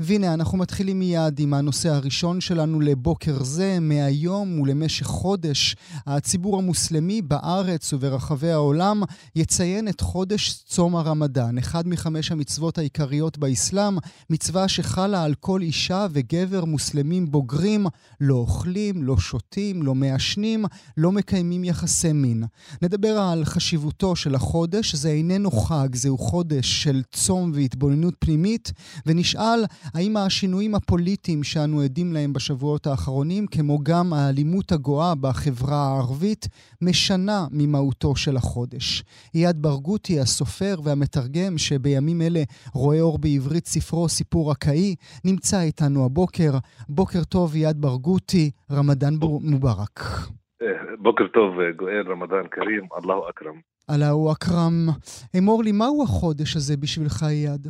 והנה, אנחנו מתחילים מיד עם הנושא הראשון שלנו לבוקר זה. מהיום ולמשך חודש, הציבור המוסלמי בארץ וברחבי העולם יציין את חודש צום הרמדאן, אחד מחמש המצוות העיקריות באסלאם, מצווה שחלה על כל אישה וגבר מוסלמים בוגרים, לא אוכלים, לא שותים, לא מעשנים, לא מקיימים יחסי מין. נדבר על חשיבותו של החודש, זה איננו חג, זהו חודש של צום והתבוננות פנימית, ונשאל האם השינויים הפוליטיים שאנו עדים להם בשבועות האחרונים, כמו גם האלימות הגואה בחברה הערבית, משנה ממהותו של החודש. אייד ברגותי, הסופר והמתרגם, שבימים אלה רואה אור בעברית ספרו סיפור אקאי, נמצא איתנו הבוקר. בוקר טוב, אייד ברגותי, רמדאן מובארק. בוקר טוב, גואל, רמדאן כרים, אללהו אכרם. אללהו אכרם. אמור לי, מהו החודש הזה בשבילך, אייד?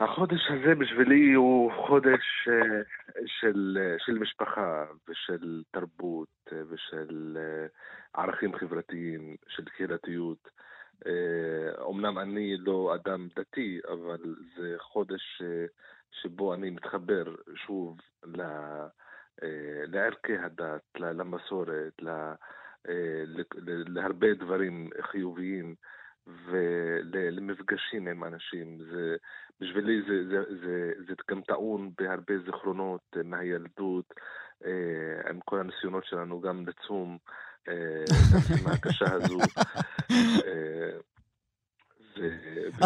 החודש הזה בשבילי הוא חודש אה, של, אה, של משפחה ושל תרבות אה, ושל ערכים חברתיים, של קהילתיות. אמנם אני לא אדם דתי, אבל זה חודש שבו אני מתחבר שוב לערכי הדת, למסורת, להרבה דברים חיוביים. ולמפגשים עם אנשים. זה, בשבילי זה, זה, זה, זה גם טעון בהרבה זיכרונות אה, מהילדות, אה, עם כל הניסיונות שלנו גם לצום, אה, הקשה הזו. אה,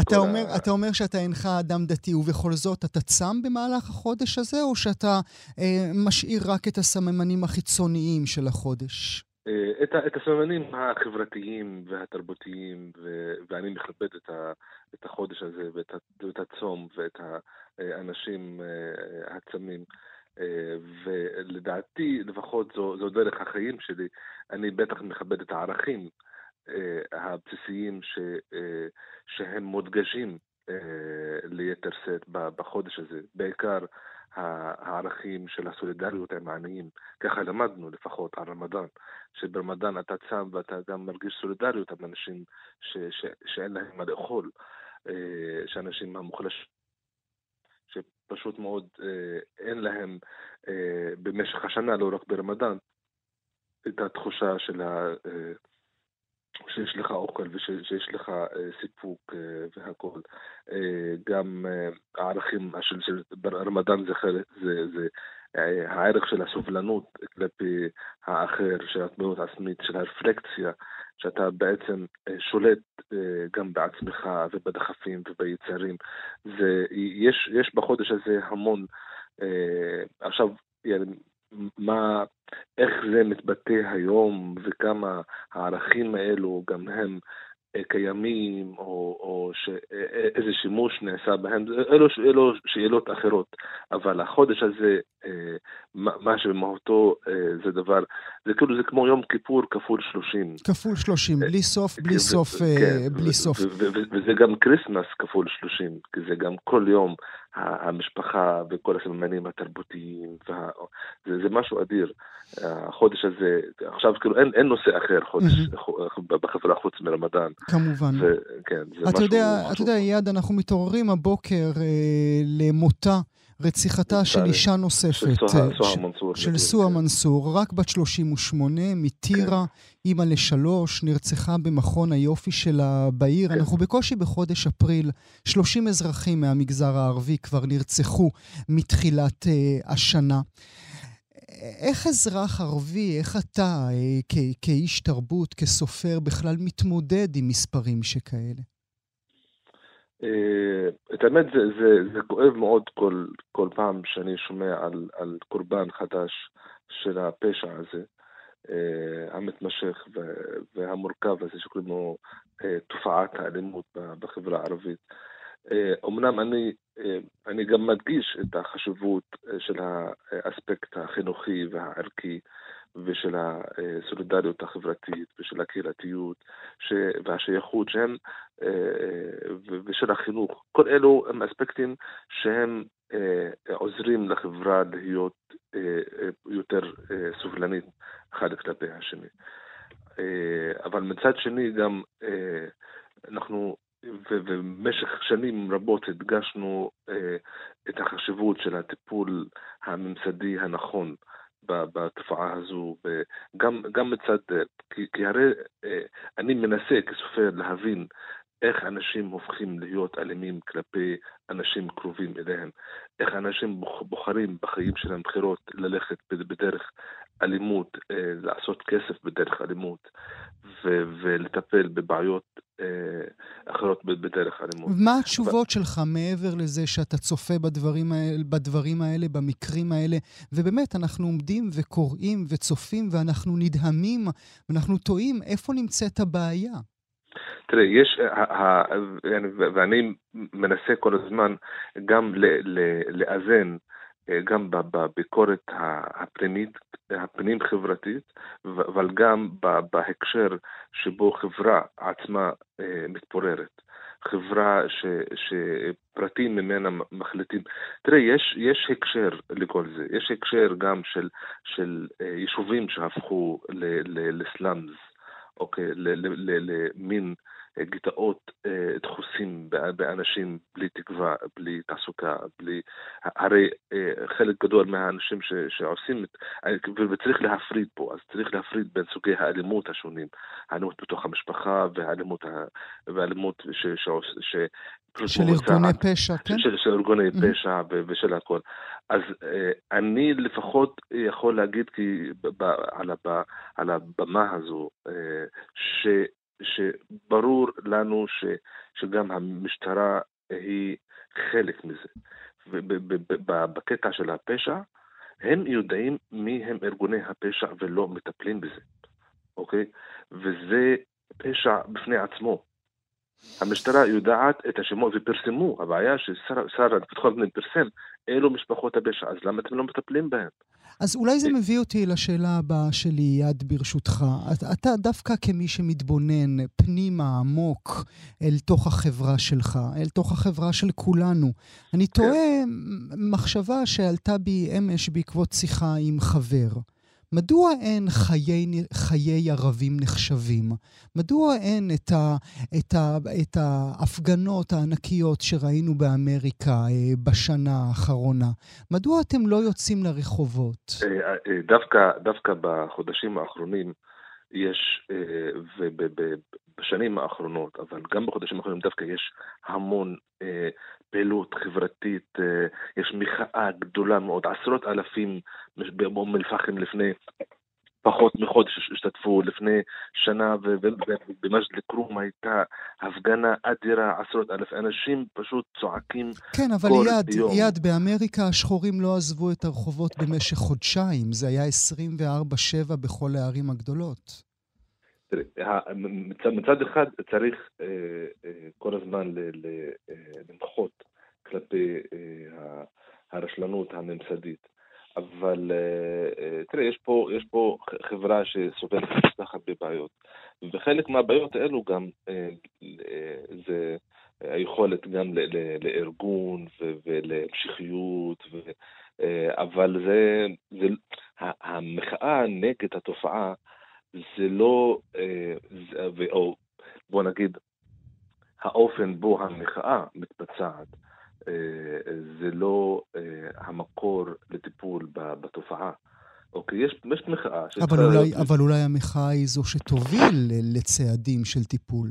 אתה אומר, ה... אתה אומר שאתה אינך אדם דתי, ובכל זאת אתה צם במהלך החודש הזה, או שאתה אה, משאיר רק את הסממנים החיצוניים של החודש? אה, את, את הסממנים החברתיים והתרבותיים, ו, ואני מכבד את, ה, את החודש הזה ואת, ואת הצום ואת האנשים אה, הצמים. אה, ולדעתי, לפחות זו, זו דרך החיים שלי, אני בטח מכבד את הערכים הבסיסיים ש, שהם מודגשים ליתר שאת בחודש הזה, בעיקר הערכים של הסולידריות עם העניים. ככה למדנו לפחות על רמדאן, שברמדאן אתה צם ואתה גם מרגיש סולידריות עם אנשים ש, ש, שאין להם מה לאכול, אה, שאנשים המוחלשים, שפשוט מאוד אה, אין להם אה, במשך השנה, לא רק ברמדאן, את התחושה של ה... שיש לך אוכל ושיש לך אה, סיפוק אה, והכול. אה, גם הערכים של, של רמדאן זה, זה, זה הערך של הסובלנות כלפי האחר, של התמודדות עצמית, של הרפלקציה, שאתה בעצם שולט גם בעצמך ובדחפים וביצרים. זה, יש, יש בחודש הזה המון, עכשיו, מה, איך זה מתבטא היום וכמה הערכים האלו גם הם אה, קיימים, או, או ש, אה, אה, איזה שימוש נעשה בהם, אלו, אלו שאלות אחרות. אבל החודש הזה, מה שבמהותו זה דבר, זה כאילו, זה כמו יום כיפור כפול שלושים. כפול שלושים, בלי סוף, בלי סוף, כן, בלי סוף. וזה גם כריסמס כפול שלושים, כי זה גם כל יום המשפחה וכל הסממנים התרבותיים, וה... זה, זה משהו אדיר. החודש הזה, עכשיו כאילו אין, אין נושא אחר חודש בחברה חוץ מרמדאן. כמובן. ו, כן, זה אתה משהו... יודע, אתה יודע, יד, אנחנו מתעוררים הבוקר אה, למותה. רציחתה של אישה נוספת, של סוהא מנסור, רק בת 38, מטירה, כן. אימא לשלוש, נרצחה במכון היופי שלה בעיר. כן. אנחנו בקושי בחודש אפריל, 30 אזרחים מהמגזר הערבי כבר נרצחו מתחילת uh, השנה. איך אזרח ערבי, איך אתה כאיש תרבות, כסופר, בכלל מתמודד עם מספרים שכאלה? את האמת, זה, זה, זה כואב מאוד כל, כל פעם שאני שומע על, על קורבן חדש של הפשע הזה. uh, המתמשך והמורכב הזה שקוראים לו uh, תופעת האלימות בחברה הערבית. אומנם אני, אני גם מדגיש את החשיבות של האספקט החינוכי והערכי ושל הסולידריות החברתית ושל הקהילתיות. והשייכות שהם, ושל החינוך. כל אלו הם אספקטים שהם עוזרים לחברה להיות יותר סובלנית אחד כלפי השני. אבל מצד שני גם אנחנו ובמשך שנים רבות הדגשנו אה, את החשיבות של הטיפול הממסדי הנכון בתופעה הזו, גם, גם מצד, כי, כי הרי אה, אני מנסה כסופר להבין איך אנשים הופכים להיות אלימים כלפי אנשים קרובים אליהם, איך אנשים בוחרים בחיים שלהם בחירות ללכת בדרך אלימות, אה, לעשות כסף בדרך אלימות ולטפל בבעיות אה, אחרות בדרך אלימות. מה התשובות ו... שלך מעבר לזה שאתה צופה בדברים האלה, בדברים האלה, במקרים האלה, ובאמת, אנחנו עומדים וקוראים וצופים ואנחנו נדהמים, ואנחנו תוהים איפה נמצאת הבעיה. תראה, יש, ואני מנסה כל הזמן גם לאזן אה, גם בביקורת הפנימית, הפנים-חברתית, אבל גם בהקשר שבו חברה עצמה אה, מתפוררת. חברה ש, שפרטים ממנה מחליטים. תראה, יש, יש הקשר לכל זה. יש הקשר גם של, של אה, יישובים שהפכו לסלאמס, אוקיי? למין... גטאות אה, דחוסים באנשים בלי תקווה, בלי תעסוקה, בלי... הרי אה, חלק גדול מהאנשים ש... שעושים, וצריך להפריד פה, אז צריך להפריד בין סוגי האלימות השונים, האלימות בתוך המשפחה והאלימות, ה... והאלימות ש... ש... ש... של ארגוני פשע, כן? של, של ארגוני mm-hmm. פשע ושל הכל. אז אה, אני לפחות יכול להגיד כי ב, על, הב, על הבמה הזו, אה, ש, שברור לנו ש, שגם המשטרה היא חלק מזה. ובקטע של הפשע, הם יודעים מי הם ארגוני הפשע ולא מטפלים בזה, אוקיי? וזה פשע בפני עצמו. המשטרה יודעת את השמות ופרסמו, הבעיה ששר לביטחון פנים פרסם, אלו משפחות הפשע, אז למה אתם לא מטפלים בהן? אז אולי זה מביא אותי לשאלה הבאה שלי, יד ברשותך. אתה דווקא כמי שמתבונן פנימה עמוק אל תוך החברה שלך, אל תוך החברה של כולנו, אני כן. תוהה מחשבה שעלתה בי אמש בעקבות שיחה עם חבר. מדוע אין חיי, חיי ערבים נחשבים? מדוע אין את, ה, את, ה, את ההפגנות הענקיות שראינו באמריקה אה, בשנה האחרונה? מדוע אתם לא יוצאים לרחובות? אה, אה, דווקא, דווקא בחודשים האחרונים יש, ובשנים האחרונות, אבל גם בחודשים האחרונים דווקא יש המון פעילות חברתית, אה, יש מחאה גדולה מאוד, עשרות אלפים באום אל-פחם לפני פחות מחודש השתתפו, לפני שנה ובמג'ד אל-כרום הייתה הפגנה אדירה, עשרות אלף אנשים פשוט צועקים כן, אבל כל יד, יום. יד, באמריקה השחורים לא עזבו את הרחובות במשך חודשיים, זה היה 24-7 בכל הערים הגדולות. מצד אחד צריך אה, אה, כל הזמן למחות כלפי אה, הרשלנות הממסדית. אבל תראה, יש פה, יש פה חברה שסובלת כל כך הרבה בעיות, וחלק מהבעיות האלו גם זה היכולת גם לארגון ולהמשכיות, אבל זה, זה, המחאה נגד התופעה זה לא, אה, או בוא נגיד, האופן בו המחאה מתבצעת, אה, זה לא אה, המקור לטיפול בתופעה. אוקיי, יש, יש מחאה. אבל אולי, להיות... אבל אולי המחאה היא זו שתוביל לצעדים של טיפול.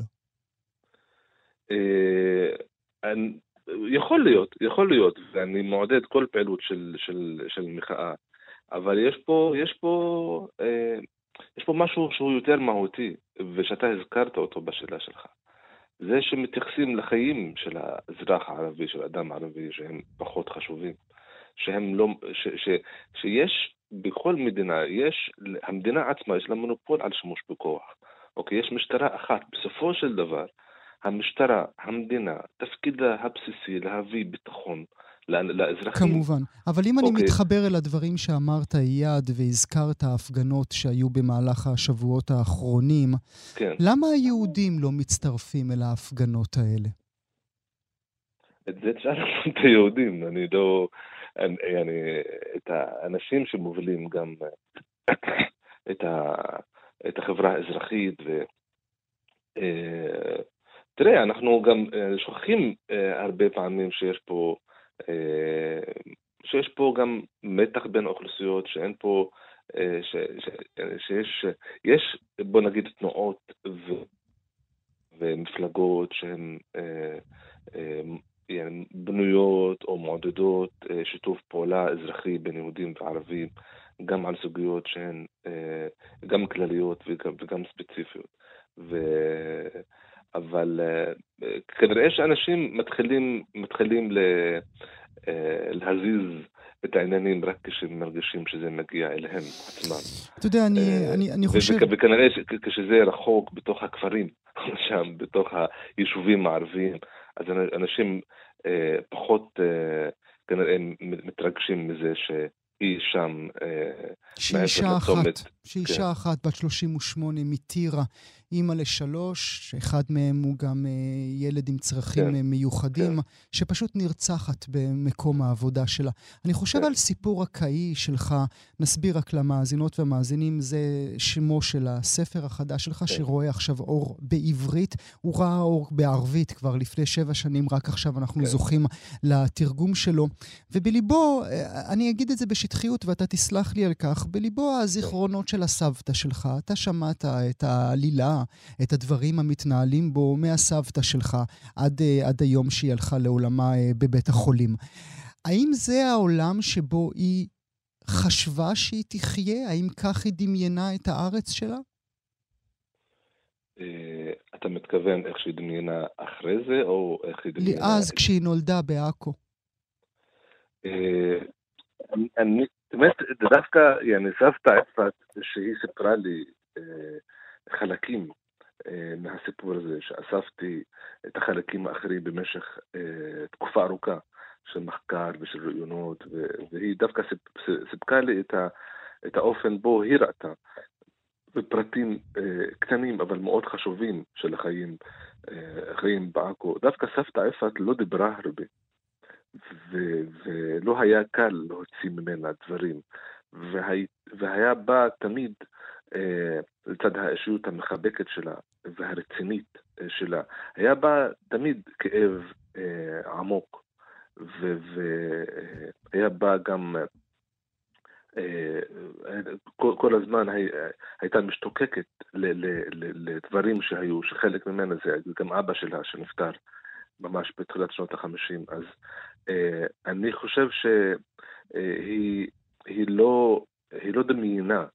יכול להיות, יכול להיות, ואני מעודד כל פעילות של, של, של מחאה. אבל יש פה, יש פה, אה, יש פה משהו שהוא יותר מהותי, ושאתה הזכרת אותו בשאלה שלך. זה שמתייחסים לחיים של האזרח הערבי, של האדם הערבי, שהם פחות חשובים. שהם לא, ש, ש, שיש בכל מדינה, יש, המדינה עצמה יש לה מונופול על שימוש בכוח. אוקיי, יש משטרה אחת. בסופו של דבר, המשטרה, המדינה, תפקידה הבסיסי להביא ביטחון לאזרחים. כמובן. אבל אם okay. אני אוקיי. מתחבר אל הדברים שאמרת, אייד, והזכרת ההפגנות שהיו במהלך השבועות האחרונים, כן. למה היהודים לא מצטרפים אל ההפגנות האלה? את זה תשאל את היהודים, אני לא... אני, אני, את האנשים שמובילים גם את, ה, את החברה האזרחית ו... אה, תראה, אנחנו גם אה, שוכחים אה, הרבה פעמים שיש פה שיש פה גם מתח בין האוכלוסיות, שאין פה, אה, ש, ש, שיש, יש בוא נגיד תנועות ו, ומפלגות שהן אה, בנויות או מעודדות שיתוף פעולה אזרחי בין יהודים וערבים, גם על סוגיות שהן גם כלליות וגם, וגם ספציפיות. ו... אבל uh, כנראה שאנשים מתחילים, מתחילים ל, uh, להזיז את העניינים רק כשהם מרגישים שזה מגיע אליהם עצמם. אתה יודע, אני, אני, אני חושב... וכנראה כשזה רחוק בתוך הכפרים, שם, בתוך היישובים הערביים, אז אנשים פחות כנראה מתרגשים מזה ש... היא שם, שאישה אחת, שאישה כן. אחת בת 38 מטירה, אימא לשלוש, שאחד מהם הוא גם אה, ילד עם צרכים כן, אה, מיוחדים, כן. שפשוט נרצחת במקום העבודה שלה. אני חושב כן. על סיפור הקאי שלך, נסביר רק למאזינות והמאזינים, זה שמו של הספר החדש שלך, כן. שרואה עכשיו אור בעברית. הוא ראה אור בערבית כבר לפני שבע שנים, רק עכשיו אנחנו כן. זוכים לתרגום שלו. ובליבו, אה, אני אגיד את זה בשטחיות ואתה תסלח לי על כך, בליבו הזיכרונות של הסבתא שלך. אתה שמעת את העלילה את הדברים המתנהלים בו מהסבתא שלך עד, אה, עד היום שהיא הלכה לעולמה אה, בבית החולים. האם זה העולם שבו היא חשבה שהיא תחיה? האם כך היא דמיינה את הארץ שלה? אה, אתה מתכוון איך שהיא דמיינה אחרי זה, או איך היא דמיינה... אז, כשהיא נולדה בעכו. אני, באמת, דווקא, יעני, סבתא יפת, שהיא סיפרה לי חלקים אה, מהסיפור הזה, שאספתי את החלקים האחרים במשך אה, תקופה ארוכה של מחקר ושל ראיונות, והיא דווקא סיפקה לי את, האופן בו היא ראתה, בפרטים אה, קטנים אבל מאוד חשובים של החיים, החיים בעכו. דווקא סבתא עפת לא דיברה הרבה, ו- ולא היה קל להוציא ממנה דברים, והיה, והיה בה תמיד לצד האישיות המחבקת שלה והרצינית אה, שלה, היה בה תמיד כאב אה, עמוק, והיה בה גם כל, הזמן הי, הייתה משתוקקת לדברים שהיו, שחלק ממנה זה גם אבא שלה שנפטר ממש בתחילת שנות החמישים. אז אני חושב שהיא היא לא, לא דמיינה אה,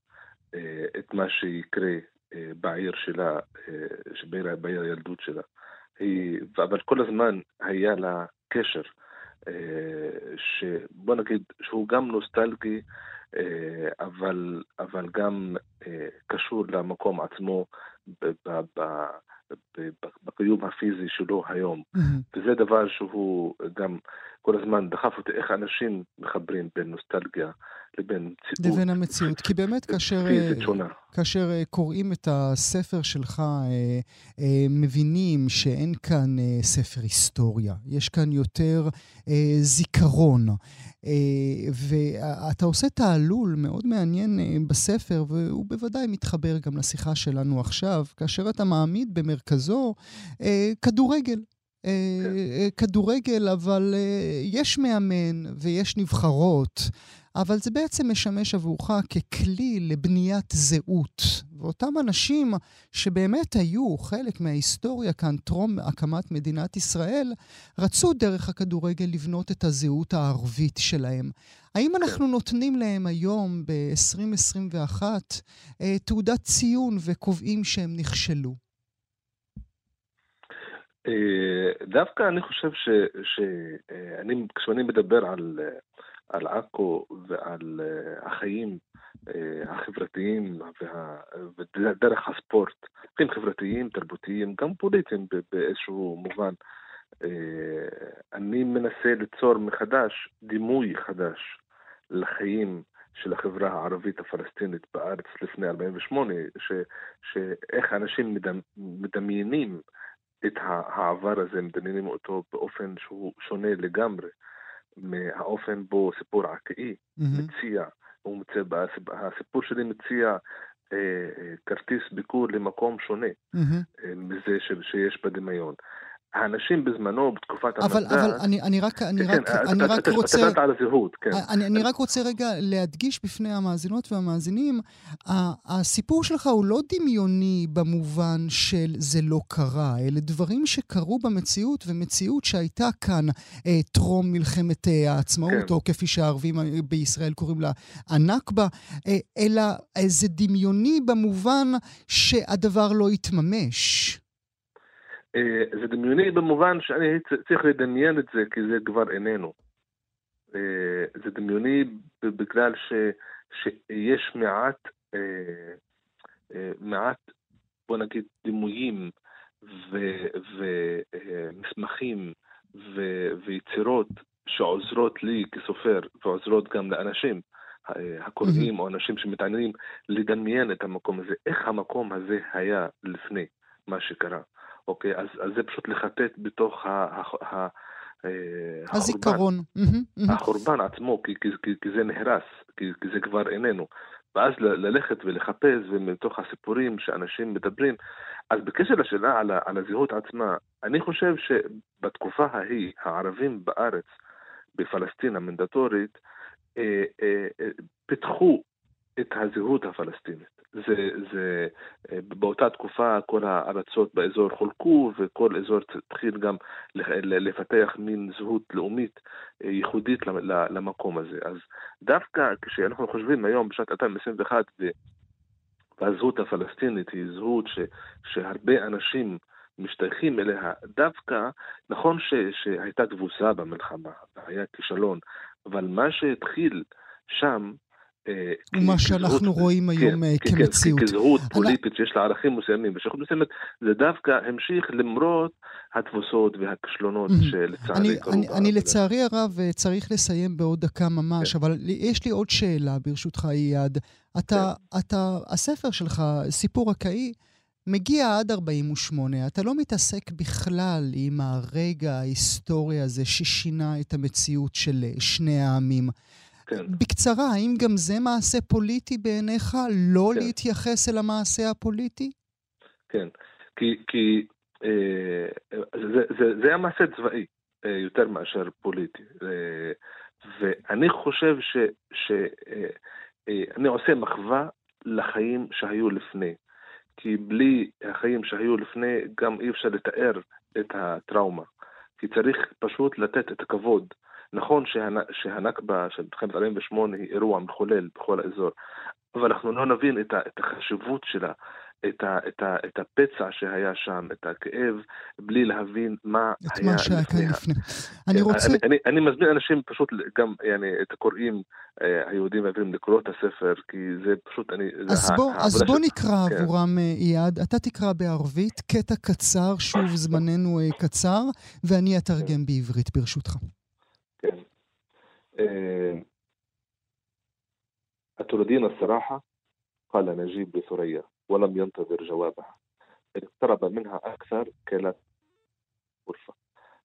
את מה שיקרה אה, בעיר שלה, אה, בעיר הילדות שלה. היא, אבל כל הזמן היה לה קשר, שבוא נגיד שהוא גם נוסטלגי, אבל, אבל גם קשור למקום עצמו בקיום הפיזי שלו היום. Mm-hmm. וזה דבר שהוא גם כל הזמן דחף אותי, איך אנשים מחברים בין נוסטלגיה לבין מציאות. לבין המציאות. כי באמת כאשר, כאשר אה, קוראים את הספר שלך, אה, אה, מבינים שאין כאן ספר היסטוריה. יש כאן יותר זיכרון. ואתה עושה תעלול מאוד מעניין בספר, והוא בוודאי מתחבר גם לשיחה שלנו עכשיו, כאשר אתה מעמיד במרכזו כדורגל. כן. כדורגל, אבל יש מאמן ויש נבחרות. אבל זה בעצם משמש עבורך ככלי לבניית זהות. ואותם אנשים שבאמת היו חלק מההיסטוריה כאן, טרום הקמת מדינת ישראל, רצו דרך הכדורגל לבנות את הזהות הערבית שלהם. האם אנחנו נותנים להם היום, ב-2021, אה, תעודת ציון וקובעים שהם נכשלו? אה, דווקא אני חושב שאני, אה, כשאני מדבר על על עכו ועל אה, החיים אה, החברתיים ודרך הספורט, חיים חברתיים, תרבותיים, גם פוליטיים באיזשהו מובן. אה, אני מנסה ליצור מחדש דימוי חדש לחיים של החברה הערבית הפלסטינית בארץ לפני 48', ש, שאיך אנשים מדמיינים את העבר הזה, מדמיינים אותו באופן שהוא שונה לגמרי. מהאופן בו סיפור עכאי mm-hmm. מציע, הוא מציע, הסיפור שלי מציע אה, אה, כרטיס ביקור למקום שונה mm-hmm. אה, מזה ש, שיש בדמיון. האנשים בזמנו, בתקופת אבל, המדע... אבל אני, אני רק, אני כן, רק, אני רק אתה, רוצה... אתה על הזהות, כן. אני, אני רק רוצה רגע להדגיש בפני המאזינות והמאזינים, הסיפור שלך הוא לא דמיוני במובן של זה לא קרה, אלה דברים שקרו במציאות, ומציאות שהייתה כאן אה, טרום מלחמת אה, העצמאות, כן. או כפי שהערבים בישראל קוראים לה הנכבה, אה, אלא אה, זה דמיוני במובן שהדבר לא התממש. אה, זה דמיוני במובן שאני צריך לדמיין את זה, כי זה כבר איננו. אה, זה דמיוני בגלל ש, שיש מעט, אה, מעט, בוא נגיד, דימויים ומסמכים ויצירות שעוזרות לי כסופר ועוזרות גם לאנשים הקוראים או אנשים שמתעניינים לדמיין את המקום הזה, איך המקום הזה היה לפני מה שקרה. אוקיי? אז, אז זה פשוט לחטט בתוך ה... ה, ה אה, הזיכרון. החורבן עצמו, כי, כי, כי, כי זה נהרס, כי, כי זה כבר איננו. ואז ללכת ולחפש, ומתוך הסיפורים שאנשים מדברים. אז בקשר לשאלה על, על הזהות עצמה, אני חושב שבתקופה ההיא, הערבים בארץ, בפלסטין המנדטורית, אה, אה, אה, פיתחו את הזהות הפלסטינית. זה, זה, אה, באותה תקופה כל הארצות באזור חולקו וכל אזור התחיל גם לפתח מין זהות לאומית אה, ייחודית למקום הזה. אז דווקא כשאנחנו חושבים היום בשנת 2021 והזהות הפלסטינית היא זהות ש, שהרבה אנשים משתייכים אליה, דווקא נכון ש, שהייתה תבוסה במלחמה, היה כישלון, אבל מה שהתחיל שם מה שאנחנו רואים כן, היום אה, כמציאות. כזהות פוליטית שיש לה ערכים מסוימים ושייכות מסוימת, זה דווקא המשיך למרות התבוסות והכישלונות שלצערי קרו. אני לצערי הרב אה, צריך לסיים בעוד דקה ממש, כן. אבל יש לי עוד שאלה ברשותך, אייד. אתה, כן. אתה, הספר שלך, סיפור הקאי, מגיע עד 48, אתה לא מתעסק בכלל עם הרגע ההיסטורי הזה ששינה את המציאות של שני העמים. כן. בקצרה, האם גם זה מעשה פוליטי בעיניך, לא כן. להתייחס אל המעשה הפוליטי? כן, כי, כי אה, זה, זה, זה היה מעשה צבאי אה, יותר מאשר פוליטי. אה, ואני חושב שאני אה, עושה מחווה לחיים שהיו לפני. כי בלי החיים שהיו לפני גם אי אפשר לתאר את הטראומה. כי צריך פשוט לתת את הכבוד. נכון שהנכבה של מלחמת 48' היא אירוע מחולל בכל האזור, אבל אנחנו לא נבין את, החשיבות שלה, את, ה, את, ה, את הפצע שהיה שם, את הכאב, בלי להבין מה את היה מה שהיה כאן לפני. אני כן, רוצה... אני, אני, אני מזמין אנשים פשוט, גם yani, את הקוראים אה, היהודים והעברים לקרוא את הספר, כי זה פשוט, אני... אז, בוא, אז בוא נקרא כן. עבורם, אה, אייד. אתה תקרא בערבית, קטע קצר, שוב זמננו אה, קצר, ואני אתרגם בעברית, ברשותך. أتريدين الصراحة؟ قال نجيب لثريا ولم ينتظر جوابها. اقترب منها أكثر كلا غرفة.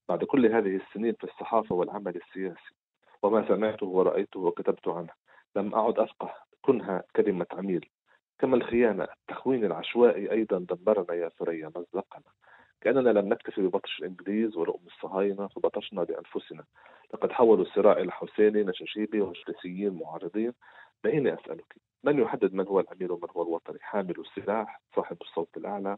بعد كل هذه السنين في الصحافة والعمل السياسي وما سمعته ورأيته وكتبت عنه لم أعد أفقه كنها كلمة عميل. كما الخيانة التخوين العشوائي أيضا دمرنا يا ثريا مزقنا. كأننا لم نكتفي ببطش الإنجليز ولؤم الصهاينة فبطشنا بأنفسنا. لقد حولوا الصراع إلى حسيني نشاشيبي ومجلسيين معارضين دعيني أسألك من يحدد من هو الأمير ومن هو الوطني؟ حامل السلاح صاحب الصوت الأعلى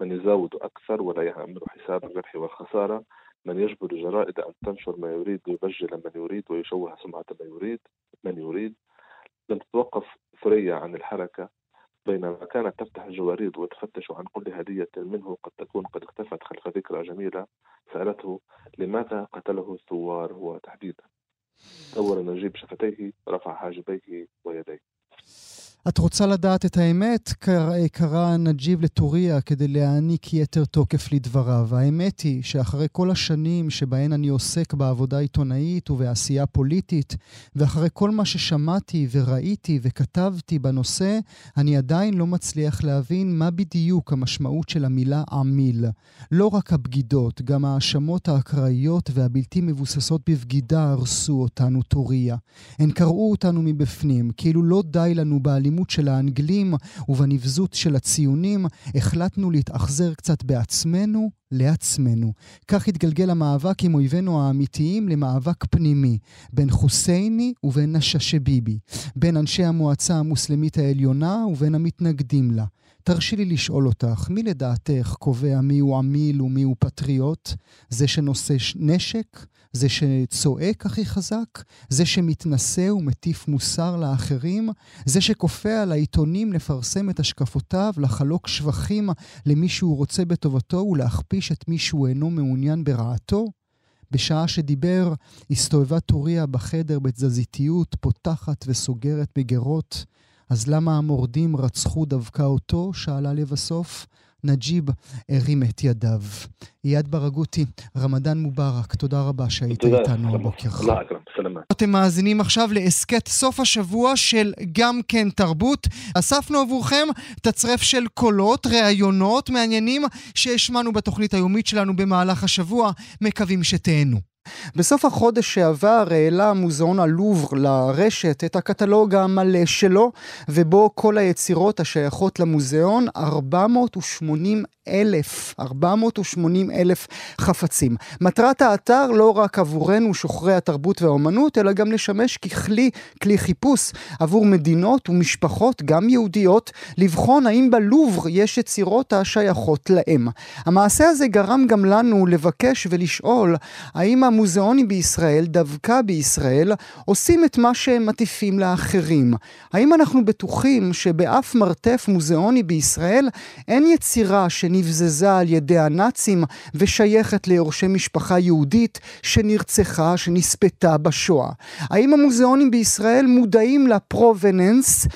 من يزاود أكثر ولا يعمل حساب الربح والخسارة من يجبر الجرائد أن تنشر ما يريد ويبجل من يريد ويشوه سمعة من يريد من يريد؟ لم تتوقف ثريا عن الحركة بينما كانت تفتح الجواريد وتفتش عن كل هدية منه قد تكون قد اختفت خلف ذكرى جميلة سألته لماذا قتله الثوار هو تحديدا؟ دور نجيب شفتيه رفع حاجبيه ويديه. את רוצה לדעת את האמת? קרא נג'יב לטוריה כדי להעניק יתר תוקף לדבריו. האמת היא שאחרי כל השנים שבהן אני עוסק בעבודה עיתונאית ובעשייה פוליטית, ואחרי כל מה ששמעתי וראיתי וכתבתי בנושא, אני עדיין לא מצליח להבין מה בדיוק המשמעות של המילה עמיל. לא רק הבגידות, גם ההאשמות האקראיות והבלתי מבוססות בבגידה הרסו אותנו, טוריה. הן קרעו אותנו מבפנים, כאילו לא די לנו באלימות. באלימות של האנגלים ובנבזות של הציונים, החלטנו להתאכזר קצת בעצמנו לעצמנו. כך התגלגל המאבק עם אויבינו האמיתיים למאבק פנימי, בין חוסייני ובין נששביבי, בין אנשי המועצה המוסלמית העליונה ובין המתנגדים לה. תרשי לי לשאול אותך, מי לדעתך קובע מיהו עמיל ומיהו פטריוט? זה שנושא נשק? זה שצועק הכי חזק? זה שמתנשא ומטיף מוסר לאחרים? זה שכופה על העיתונים לפרסם את השקפותיו, לחלוק שבחים למי שהוא רוצה בטובתו ולהכפיש את מי שהוא אינו מעוניין ברעתו? בשעה שדיבר, הסתובבה טוריה בחדר בתזזיתיות, פותחת וסוגרת מגירות. אז למה המורדים רצחו דווקא אותו? שאלה לבסוף. נג'יב הרים את ידיו. אייד ברגותי, רמדאן מובארק, תודה רבה שהיית איתנו הבוקר. אתם מאזינים עכשיו להסכת סוף השבוע של גם כן תרבות. אספנו עבורכם תצרף של קולות, ראיונות מעניינים שהשמענו בתוכנית היומית שלנו במהלך השבוע. מקווים שתהנו. בסוף החודש שעבר העלה מוזיאון הלובר לרשת את הקטלוג המלא שלו, ובו כל היצירות השייכות למוזיאון, 480 אלף, 480 אלף חפצים. מטרת האתר לא רק עבורנו שוחרי התרבות והאומנות, אלא גם לשמש ככלי, כלי חיפוש עבור מדינות ומשפחות, גם יהודיות, לבחון האם בלובר יש יצירות השייכות להם. המעשה הזה גרם גם לנו לבקש ולשאול האם המוזיאונים בישראל, דווקא בישראל, עושים את מה שהם מטיפים לאחרים. האם אנחנו בטוחים שבאף מרתף מוזיאוני בישראל אין יצירה ש... שנבזזה על ידי הנאצים ושייכת ליורשי משפחה יהודית שנרצחה, שנספתה בשואה. האם המוזיאונים בישראל מודעים לפרובננס?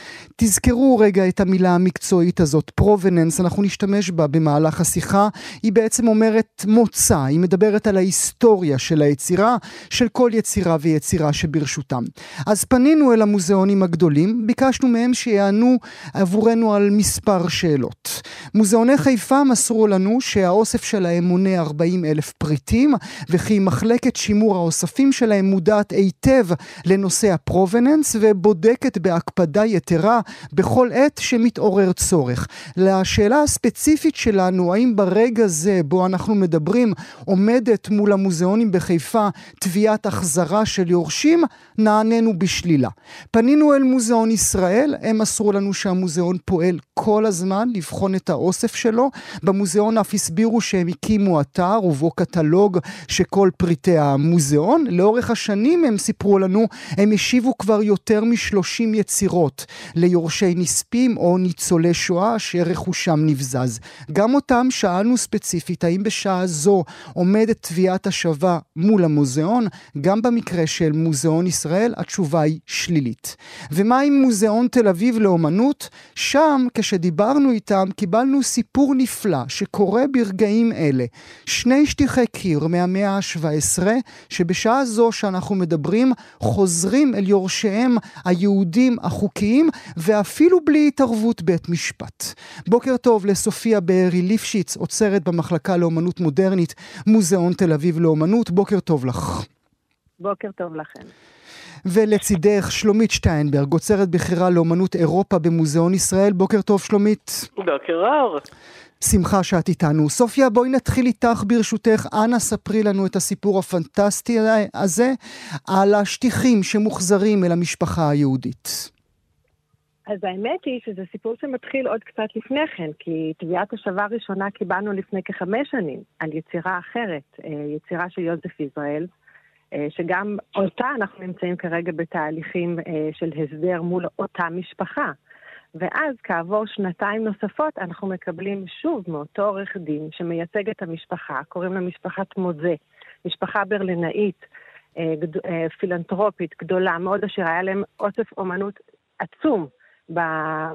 תזכרו רגע את המילה המקצועית הזאת, פרובננס, אנחנו נשתמש בה במהלך השיחה. היא בעצם אומרת מוצא, היא מדברת על ההיסטוריה של היצירה, של כל יצירה ויצירה שברשותם. אז פנינו אל המוזיאונים הגדולים, ביקשנו מהם שיענו עבורנו על מספר שאלות. מוזיאוני חיפה מסרו לנו שהאוסף שלהם מונה 40 אלף פריטים, וכי מחלקת שימור האוספים שלהם מודעת היטב לנושא הפרובננס ובודקת בהקפדה יתרה בכל עת שמתעורר צורך. לשאלה הספציפית שלנו, האם ברגע זה בו אנחנו מדברים עומדת מול המוזיאונים בחיפה תביעת החזרה של יורשים, נענינו בשלילה. פנינו אל מוזיאון ישראל, הם מסרו לנו שהמוזיאון פועל כל הזמן לבחון את האוסף שלו. במוזיאון אף הסבירו שהם הקימו אתר ובו קטלוג שכל פריטי המוזיאון. לאורך השנים הם סיפרו לנו, הם השיבו כבר יותר מ-30 יצירות ליורשי נספים או ניצולי שואה שרכושם נבזז. גם אותם שאלנו ספציפית האם בשעה זו עומדת תביעת השבה מול המוזיאון, גם במקרה של מוזיאון ישראל התשובה היא שלילית. ומה עם מוזיאון תל אביב לאומנות? שם, כשדיברנו איתם, קיבלנו סיפור נפלא שקורה ברגעים אלה. שני שטיחי קיר מהמאה ה-17, שבשעה זו שאנחנו מדברים, חוזרים אל יורשיהם היהודים החוקיים, ואפילו בלי התערבות בית משפט. בוקר טוב לסופיה בארי ליפשיץ, עוצרת במחלקה לאומנות מודרנית, מוזיאון תל אביב לאומנות. בוקר טוב לך. בוקר טוב לכם. ולצידך שלומית שטיינברג, עוצרת בכירה לאומנות אירופה במוזיאון ישראל. בוקר טוב, שלומית. בוקר אור. שמחה שאת איתנו. סופיה, בואי נתחיל איתך ברשותך. אנא ספרי לנו את הסיפור הפנטסטי הזה על השטיחים שמוחזרים אל המשפחה היהודית. אז האמת היא שזה סיפור שמתחיל עוד קצת לפני כן, כי תביעת השבה ראשונה קיבלנו לפני כחמש שנים על יצירה אחרת, אה, יצירה של יוזף ישראל, אה, שגם אותה אנחנו נמצאים כרגע בתהליכים אה, של הסדר מול אותה משפחה. ואז כעבור שנתיים נוספות אנחנו מקבלים שוב מאותו עורך דין שמייצג את המשפחה, קוראים לה משפחת מוזה, משפחה ברלינאית, פילנטרופית, גדולה, מאוד עשירה, היה להם אוסף אומנות עצום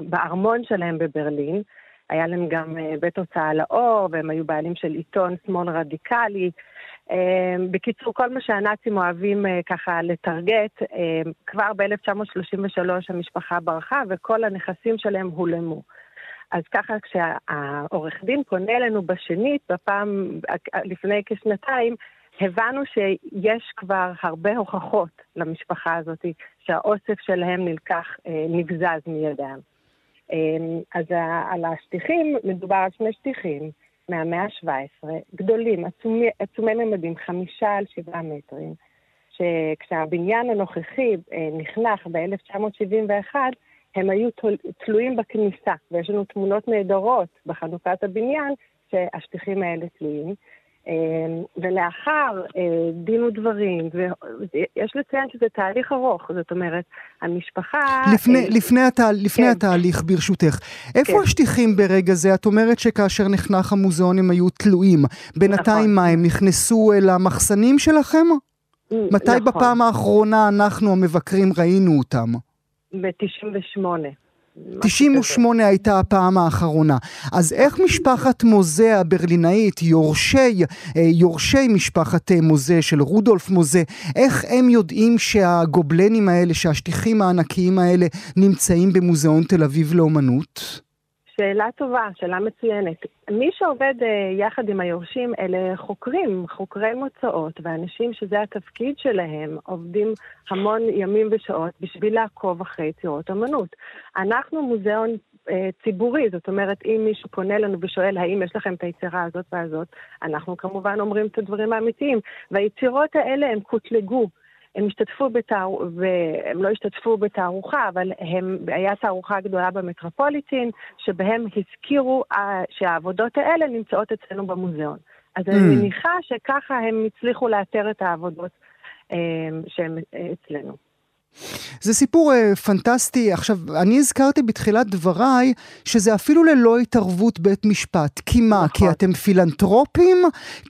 בארמון שלהם בברלין. היה להם גם אה, בית הוצאה לאור, והם היו בעלים של עיתון שמאל רדיקלי. אה, בקיצור, כל מה שהנאצים אוהבים אה, ככה לטרגט, כבר ב-1933 המשפחה ברחה וכל הנכסים שלהם הולמו. אז ככה כשהעורך דין פונה אלינו בשנית, בפעם, לפני כשנתיים, הבנו שיש כבר הרבה הוכחות למשפחה הזאת שהאוסף שלהם נלקח, אה, נבזז מידם. אה, אז על השטיחים, מדובר על שני שטיחים מהמאה ה-17, גדולים, עצומי, עצומי ממדים, חמישה על שבעה מטרים, שכשהבניין הנוכחי אה, נחנך ב-1971, הם היו תלויים בכניסה, ויש לנו תמונות נהדרות בחנוכת הבניין שהשטיחים האלה תלויים. אמ, ולאחר אה, דין ודברים, ויש לציין שזה תהליך ארוך, זאת אומרת, המשפחה... לפני, אה, לפני, התה, לפני כן. התהליך, ברשותך, איפה כן. השטיחים ברגע זה? את אומרת שכאשר נחנך המוזיאון הם היו תלויים. בינתיים נכון. מה, הם נכנסו אל המחסנים שלכם? מתי נכון. בפעם האחרונה אנחנו המבקרים ראינו אותם? ב-98. 98 הייתה הפעם האחרונה. אז איך משפחת מוזה הברלינאית, יורשי, אה, יורשי משפחת אה, מוזה של רודולף מוזה, איך הם יודעים שהגובלנים האלה, שהשטיחים הענקיים האלה, נמצאים במוזיאון תל אביב לאומנות? שאלה טובה, שאלה מצוינת. מי שעובד uh, יחד עם היורשים אלה חוקרים, חוקרי מוצאות, ואנשים שזה התפקיד שלהם, עובדים המון ימים ושעות בשביל לעקוב אחרי יצירות אמנות. אנחנו מוזיאון uh, ציבורי, זאת אומרת, אם מישהו פונה לנו ושואל האם יש לכם את היצירה הזאת והזאת, אנחנו כמובן אומרים את הדברים האמיתיים. והיצירות האלה הם קוטלגו. הם השתתפו בתער... והם לא השתתפו בתערוכה, אבל הם... היה תערוכה גדולה במטרופוליטין, שבהם הזכירו אה, שהעבודות האלה נמצאות אצלנו במוזיאון. אז mm. אני מניחה שככה הם הצליחו לאתר את העבודות אה, שהן אה, אצלנו. זה סיפור uh, פנטסטי. עכשיו, אני הזכרתי בתחילת דבריי שזה אפילו ללא התערבות בית משפט. כי מה? נכון. כי אתם פילנטרופים?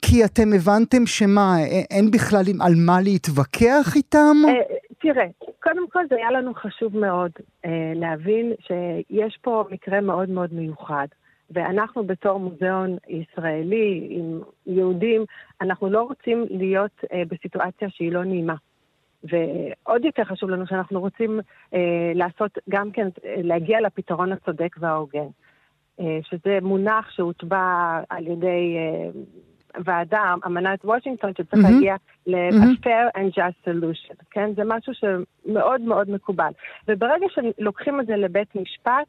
כי אתם הבנתם שמה, אין בכלל על מה להתווכח איתם? Uh, תראה, קודם כל זה היה לנו חשוב מאוד uh, להבין שיש פה מקרה מאוד מאוד מיוחד. ואנחנו בתור מוזיאון ישראלי עם יהודים, אנחנו לא רוצים להיות uh, בסיטואציה שהיא לא נעימה. ועוד יותר חשוב לנו שאנחנו רוצים אה, לעשות גם כן, להגיע לפתרון הצודק וההוגן. אה, שזה מונח שהוטבע על ידי אה, ועדה, אמנת וושינגטון, שצריך mm-hmm. להגיע ל-fair and just solution, כן? זה משהו שמאוד מאוד מקובל. וברגע שלוקחים את זה לבית משפט,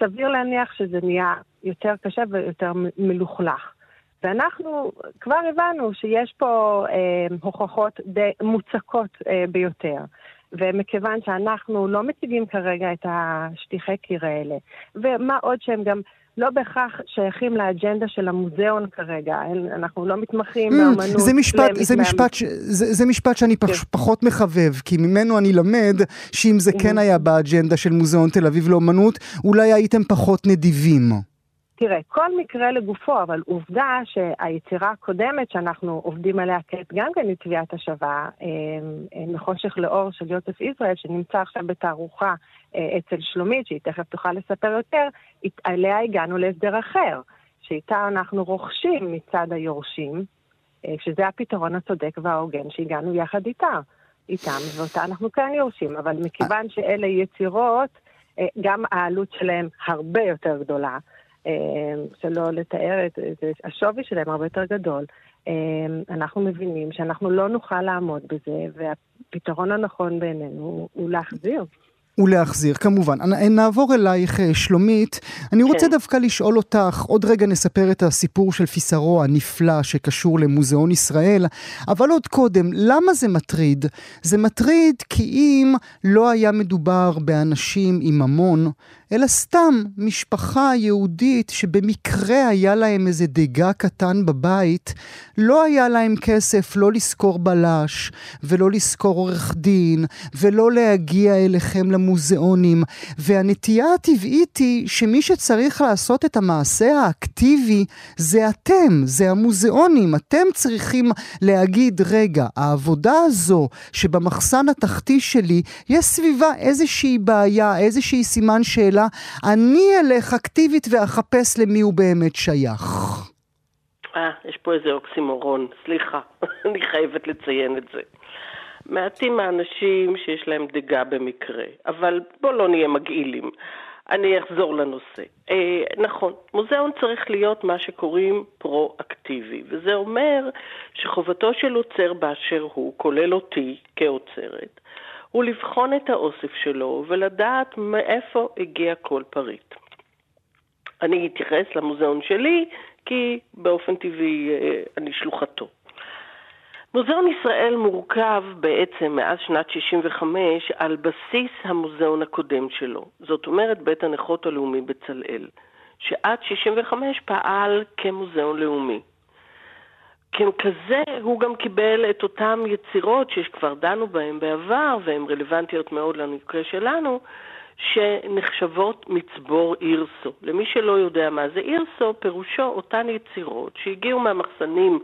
סביר להניח שזה נהיה יותר קשה ויותר מלוכלך. ואנחנו כבר הבנו שיש פה אה, הוכחות די מוצקות אה, ביותר. ומכיוון שאנחנו לא מציגים כרגע את השטיחי קיר האלה, ומה עוד שהם גם לא בהכרח שייכים לאג'נדה של המוזיאון כרגע, אנחנו לא מתמחים mm, באמנות. זה משפט, זה, משפט ש, זה, זה משפט שאני כן. פח, פחות מחבב, כי ממנו אני למד שאם זה כן היה באג'נדה של מוזיאון תל אביב לאמנות, אולי הייתם פחות נדיבים. תראה, כל מקרה לגופו, אבל עובדה שהיצירה הקודמת שאנחנו עובדים עליה כעת גם כן היא תביעת השבה, אה, אה, מחושך לאור של יוסף ישראל, שנמצא עכשיו בתערוכה אה, אצל שלומית, שהיא תכף תוכל לספר יותר, עליה הגענו להסדר אחר, שאיתה אנחנו רוכשים מצד היורשים, שזה הפתרון הצודק וההוגן שהגענו יחד איתה, איתם, ואותה אנחנו כן יורשים, אבל מכיוון שאלה יצירות, גם העלות שלהן הרבה יותר גדולה. אמ, שלא לתאר את זה, השווי שלהם הרבה יותר גדול. אמ, אנחנו מבינים שאנחנו לא נוכל לעמוד בזה, והפתרון הנכון בעינינו הוא להחזיר. ולהחזיר, כמובן. נעבור אלייך, אה, שלומית. אני רוצה כן. דווקא לשאול אותך, עוד רגע נספר את הסיפור של פיסרו הנפלא שקשור למוזיאון ישראל, אבל עוד קודם, למה זה מטריד? זה מטריד כי אם לא היה מדובר באנשים עם ממון, אלא סתם משפחה יהודית שבמקרה היה להם איזה דגה קטן בבית, לא היה להם כסף לא לשכור בלש, ולא לשכור עורך דין, ולא להגיע אליכם למוזיאונים. והנטייה הטבעית היא שמי שצריך לעשות את המעשה האקטיבי זה אתם, זה המוזיאונים. אתם צריכים להגיד, רגע, העבודה הזו שבמחסן התחתי שלי, יש סביבה איזושהי בעיה, איזושהי סימן שאלה. שאלה, אני אלך אקטיבית ואחפש למי הוא באמת שייך. אה, יש פה איזה אוקסימורון, סליחה, אני חייבת לציין את זה. מעטים האנשים שיש להם דגה במקרה, אבל בואו לא נהיה מגעילים. אני אחזור לנושא. אה, נכון, מוזיאון צריך להיות מה שקוראים פרו-אקטיבי, וזה אומר שחובתו של עוצר באשר הוא, כולל אותי כאוצרת, הוא לבחון את האוסף שלו ולדעת מאיפה הגיע כל פריט. אני אתייחס למוזיאון שלי, כי באופן טבעי אה, אני שלוחתו. מוזיאון ישראל מורכב בעצם מאז שנת 65 על בסיס המוזיאון הקודם שלו. זאת אומרת בית הנכות הלאומי בצלאל, שעד 65 פעל כמוזיאון לאומי. ככזה הוא גם קיבל את אותן יצירות שכבר דנו בהן בעבר, והן רלוונטיות מאוד למקרה שלנו, שנחשבות מצבור אירסו. למי שלא יודע מה זה אירסו, פירושו אותן יצירות שהגיעו מהמחסנים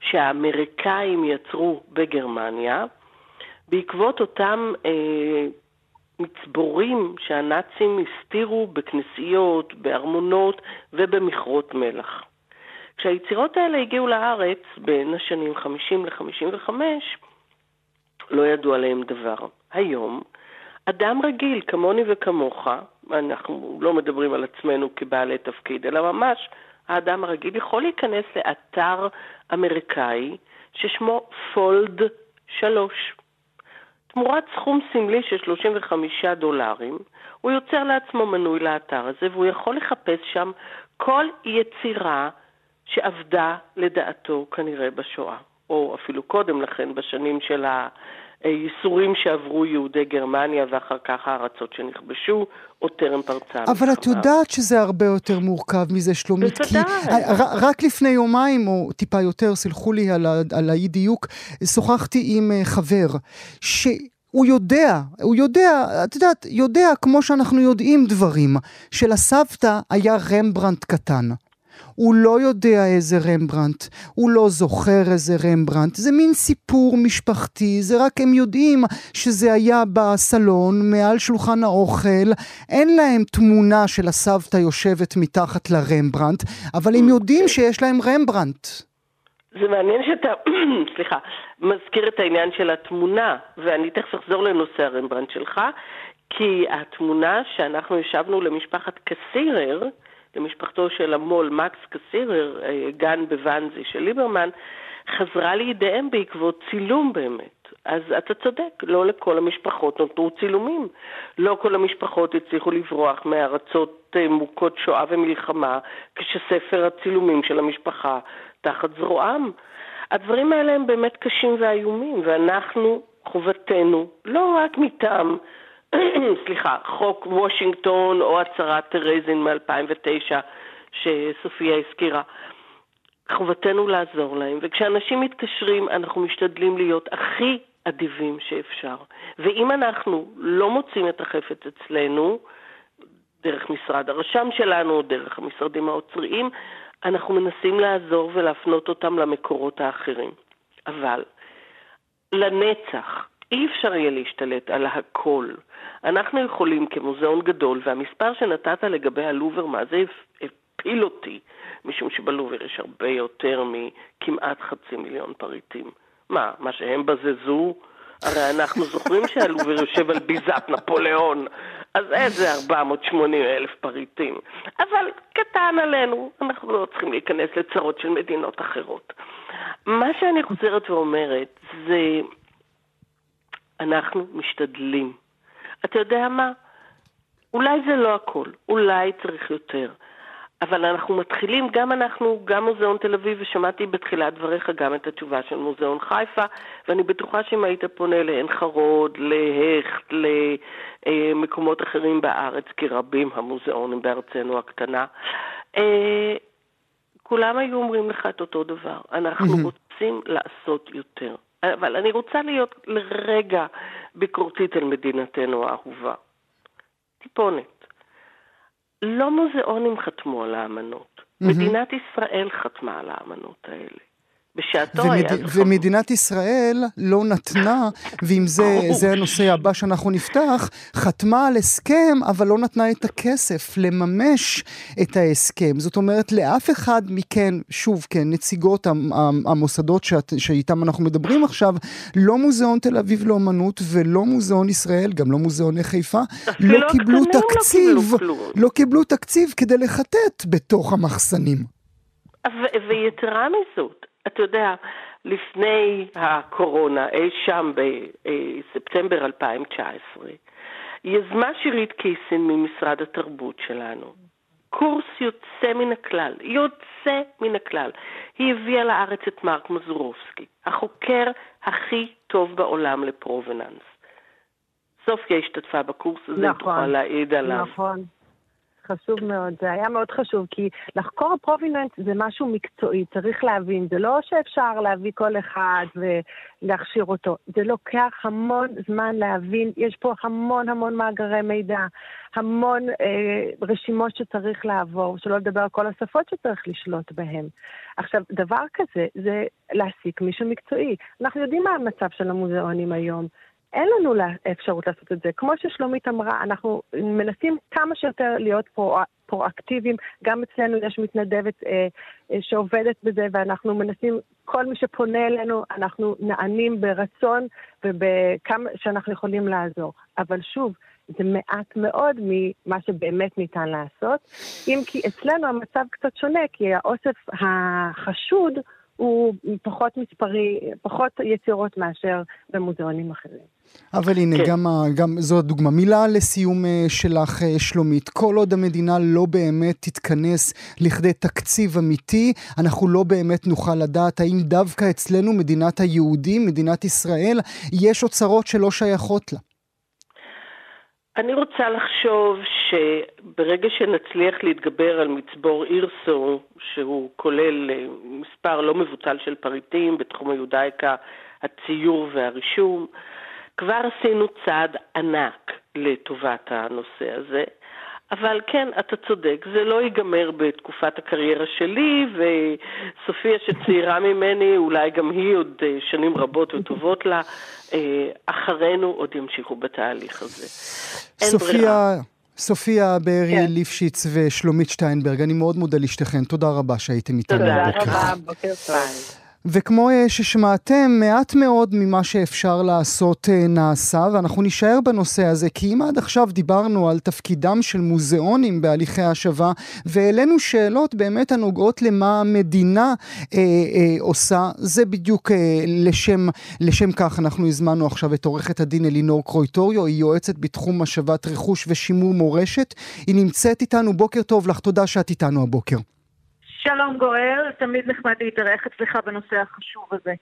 שהאמריקאים יצרו בגרמניה, בעקבות אותם אה, מצבורים שהנאצים הסתירו בכנסיות, בארמונות ובמכרות מלח. כשהיצירות האלה הגיעו לארץ בין השנים 50 ל-55, לא ידעו עליהם דבר. היום, אדם רגיל, כמוני וכמוך, אנחנו לא מדברים על עצמנו כבעלי תפקיד, אלא ממש האדם הרגיל יכול להיכנס לאתר אמריקאי ששמו פולד 3. תמורת סכום סמלי של 35 דולרים, הוא יוצר לעצמו מנוי לאתר הזה והוא יכול לחפש שם כל יצירה שעבדה לדעתו כנראה בשואה, או אפילו קודם לכן, בשנים של הייסורים שעברו יהודי גרמניה ואחר כך הארצות שנכבשו, או טרם פרצה אבל את יודעת שזה הרבה יותר מורכב מזה, שלומית. בוודאי. כי רק לפני יומיים, או טיפה יותר, סלחו לי על, על האי-דיוק, שוחחתי עם אה, חבר, ש... הוא יודע, הוא יודע, את יודעת, יודע כמו שאנחנו יודעים דברים, שלסבתא היה רמברנט קטן. הוא לא יודע איזה רמברנט, הוא לא זוכר איזה רמברנט, זה מין סיפור משפחתי, זה רק הם יודעים שזה היה בסלון, מעל שולחן האוכל, אין להם תמונה של הסבתא יושבת מתחת לרמברנט, אבל הם יודעים שיש להם רמברנט. זה מעניין שאתה, סליחה, מזכיר את העניין של התמונה, ואני תכף אחזור לנושא הרמברנט שלך, כי התמונה שאנחנו ישבנו למשפחת קסירר, למשפחתו של המו"ל מקס קסירר, אה, גן בוואנזי של ליברמן, חזרה לידיהם בעקבות צילום באמת. אז אתה צודק, לא לכל המשפחות נותרו צילומים. לא כל המשפחות הצליחו לברוח מארצות אה, מוכות שואה ומלחמה, כשספר הצילומים של המשפחה תחת זרועם. הדברים האלה הם באמת קשים ואיומים, ואנחנו, חובתנו, לא רק מטעם סליחה, חוק וושינגטון או הצהרת טרזין מ-2009 שסופיה הזכירה. חובתנו לעזור להם, וכשאנשים מתקשרים אנחנו משתדלים להיות הכי אדיבים שאפשר. ואם אנחנו לא מוצאים את החפץ אצלנו, דרך משרד הרשם שלנו, דרך המשרדים האוצריים, אנחנו מנסים לעזור ולהפנות אותם למקורות האחרים. אבל לנצח, אי אפשר יהיה להשתלט על הכל. אנחנו יכולים כמוזיאון גדול, והמספר שנתת לגבי הלובר, מה זה הפיל אותי, משום שבלובר יש הרבה יותר מכמעט חצי מיליון פריטים. מה, מה שהם בזזו? הרי אנחנו זוכרים שהלובר יושב על ביזת נפוליאון, אז איזה 480 אלף פריטים. אבל קטן עלינו, אנחנו לא צריכים להיכנס לצרות של מדינות אחרות. מה שאני חוזרת ואומרת זה אנחנו משתדלים. אתה יודע מה? אולי זה לא הכל, אולי צריך יותר. אבל אנחנו מתחילים, גם אנחנו, גם מוזיאון תל אביב, ושמעתי בתחילת דבריך גם את התשובה של מוזיאון חיפה, ואני בטוחה שאם היית פונה לעין חרוד, להכט, למקומות אחרים בארץ, כי רבים המוזיאונים בארצנו הקטנה, אה, כולם היו אומרים לך את אותו דבר. אנחנו רוצים לעשות יותר. אבל אני רוצה להיות לרגע ביקורתית על מדינתנו האהובה. טיפונת. לא מוזיאונים חתמו על האמנות. Mm-hmm. מדינת ישראל חתמה על האמנות האלה. בשעתו ומד... היה... ומדינת ישראל לא נתנה, ואם זה, זה הנושא הבא שאנחנו נפתח, חתמה על הסכם, אבל לא נתנה את הכסף לממש את ההסכם. זאת אומרת, לאף אחד מכן, שוב, כן, נציגות המוסדות שאת, שאיתם אנחנו מדברים עכשיו, לא מוזיאון תל אביב לאומנות ולא מוזיאון ישראל, גם לא מוזיאוני חיפה, לא קיבלו לא תקציב, לא קיבלו, לא קיבלו תקציב כדי לחטט בתוך המחסנים. ויתרה מזאת, אתה יודע, לפני הקורונה, אי שם בספטמבר 2019, יזמה שירית קיסין ממשרד התרבות שלנו. קורס יוצא מן הכלל, יוצא מן הכלל. היא הביאה לארץ את מרק מזורובסקי, החוקר הכי טוב בעולם לפרובננס. סופיה השתתפה בקורס הזה, נכון, תוכל להעיד עליו. נכון. חשוב מאוד, זה היה מאוד חשוב, כי לחקור פרוביננס זה משהו מקצועי, צריך להבין, זה לא שאפשר להביא כל אחד ולהכשיר אותו, זה לוקח המון זמן להבין, יש פה המון המון מאגרי מידע, המון אה, רשימות שצריך לעבור, שלא לדבר על כל השפות שצריך לשלוט בהן. עכשיו, דבר כזה זה להעסיק מישהו מקצועי. אנחנו יודעים מה המצב של המוזיאונים היום. אין לנו אפשרות לעשות את זה. כמו ששלומית אמרה, אנחנו מנסים כמה שיותר להיות פרו, פרואקטיביים. גם אצלנו יש מתנדבת אה, אה, שעובדת בזה, ואנחנו מנסים, כל מי שפונה אלינו, אנחנו נענים ברצון ובכמה שאנחנו יכולים לעזור. אבל שוב, זה מעט מאוד ממה שבאמת ניתן לעשות. אם כי אצלנו המצב קצת שונה, כי האוסף החשוד הוא פחות מספרי, פחות יצירות מאשר במוזיאונים אחרים. אבל הנה, כן. גם, גם זו הדוגמה. מילה לסיום אה, שלך, אה, שלומית. כל עוד המדינה לא באמת תתכנס לכדי תקציב אמיתי, אנחנו לא באמת נוכל לדעת האם דווקא אצלנו, מדינת היהודים, מדינת ישראל, יש אוצרות שלא שייכות לה. אני רוצה לחשוב שברגע שנצליח להתגבר על מצבור אירסו, שהוא כולל אה, מספר לא מבוטל של פריטים בתחום היודאיקה, הציור והרישום, כבר עשינו צעד ענק לטובת הנושא הזה. אבל כן, אתה צודק, זה לא ייגמר בתקופת הקריירה שלי, וסופיה שצעירה ממני, אולי גם היא עוד אה, שנים רבות וטובות לה, אה, אחרינו עוד ימשיכו בתהליך הזה. סופיה... סופיה בארי כן. ליפשיץ ושלומית שטיינברג, אני מאוד מודה לשתיכן. תודה רבה שהייתם איתנו. תודה רבה, בוקר טוב. וכמו אה, ששמעתם, מעט מאוד ממה שאפשר לעשות אה, נעשה, ואנחנו נישאר בנושא הזה, כי אם עד עכשיו דיברנו על תפקידם של מוזיאונים בהליכי השבה, והעלינו שאלות באמת הנוגעות למה המדינה אה, אה, עושה, זה בדיוק אה, לשם, לשם כך אנחנו הזמנו עכשיו את עורכת הדין אלינור קרויטוריו, היא יועצת בתחום השבת רכוש ושימור מורשת. היא נמצאת איתנו, בוקר טוב לך, תודה שאת איתנו הבוקר. שלום גואל, תמיד נחמד להתארח אצלך בנושא החשוב הזה.